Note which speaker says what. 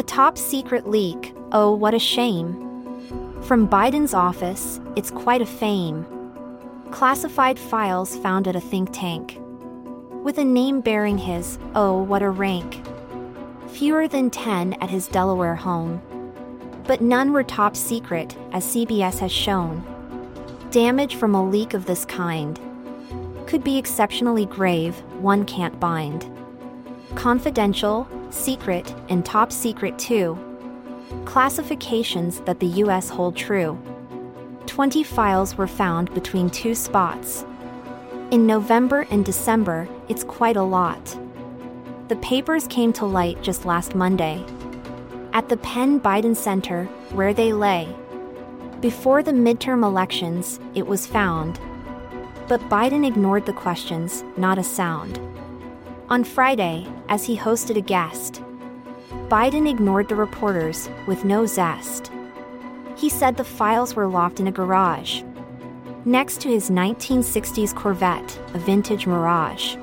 Speaker 1: A top secret leak, oh, what a shame. From Biden's office, it's quite a fame. Classified files found at a think tank. With a name bearing his, oh, what a rank. Fewer than 10 at his Delaware home. But none were top secret, as CBS has shown. Damage from a leak of this kind could be exceptionally grave, one can't bind. Confidential, secret, and top secret too. Classifications that the US hold true. 20 files were found between two spots. In November and December, it's quite a lot. The papers came to light just last Monday. At the Penn Biden Center, where they lay. Before the midterm elections, it was found. But Biden ignored the questions, not a sound. On Friday, as he hosted a guest, Biden ignored the reporters with no zest. He said the files were locked in a garage next to his 1960s Corvette, a vintage Mirage.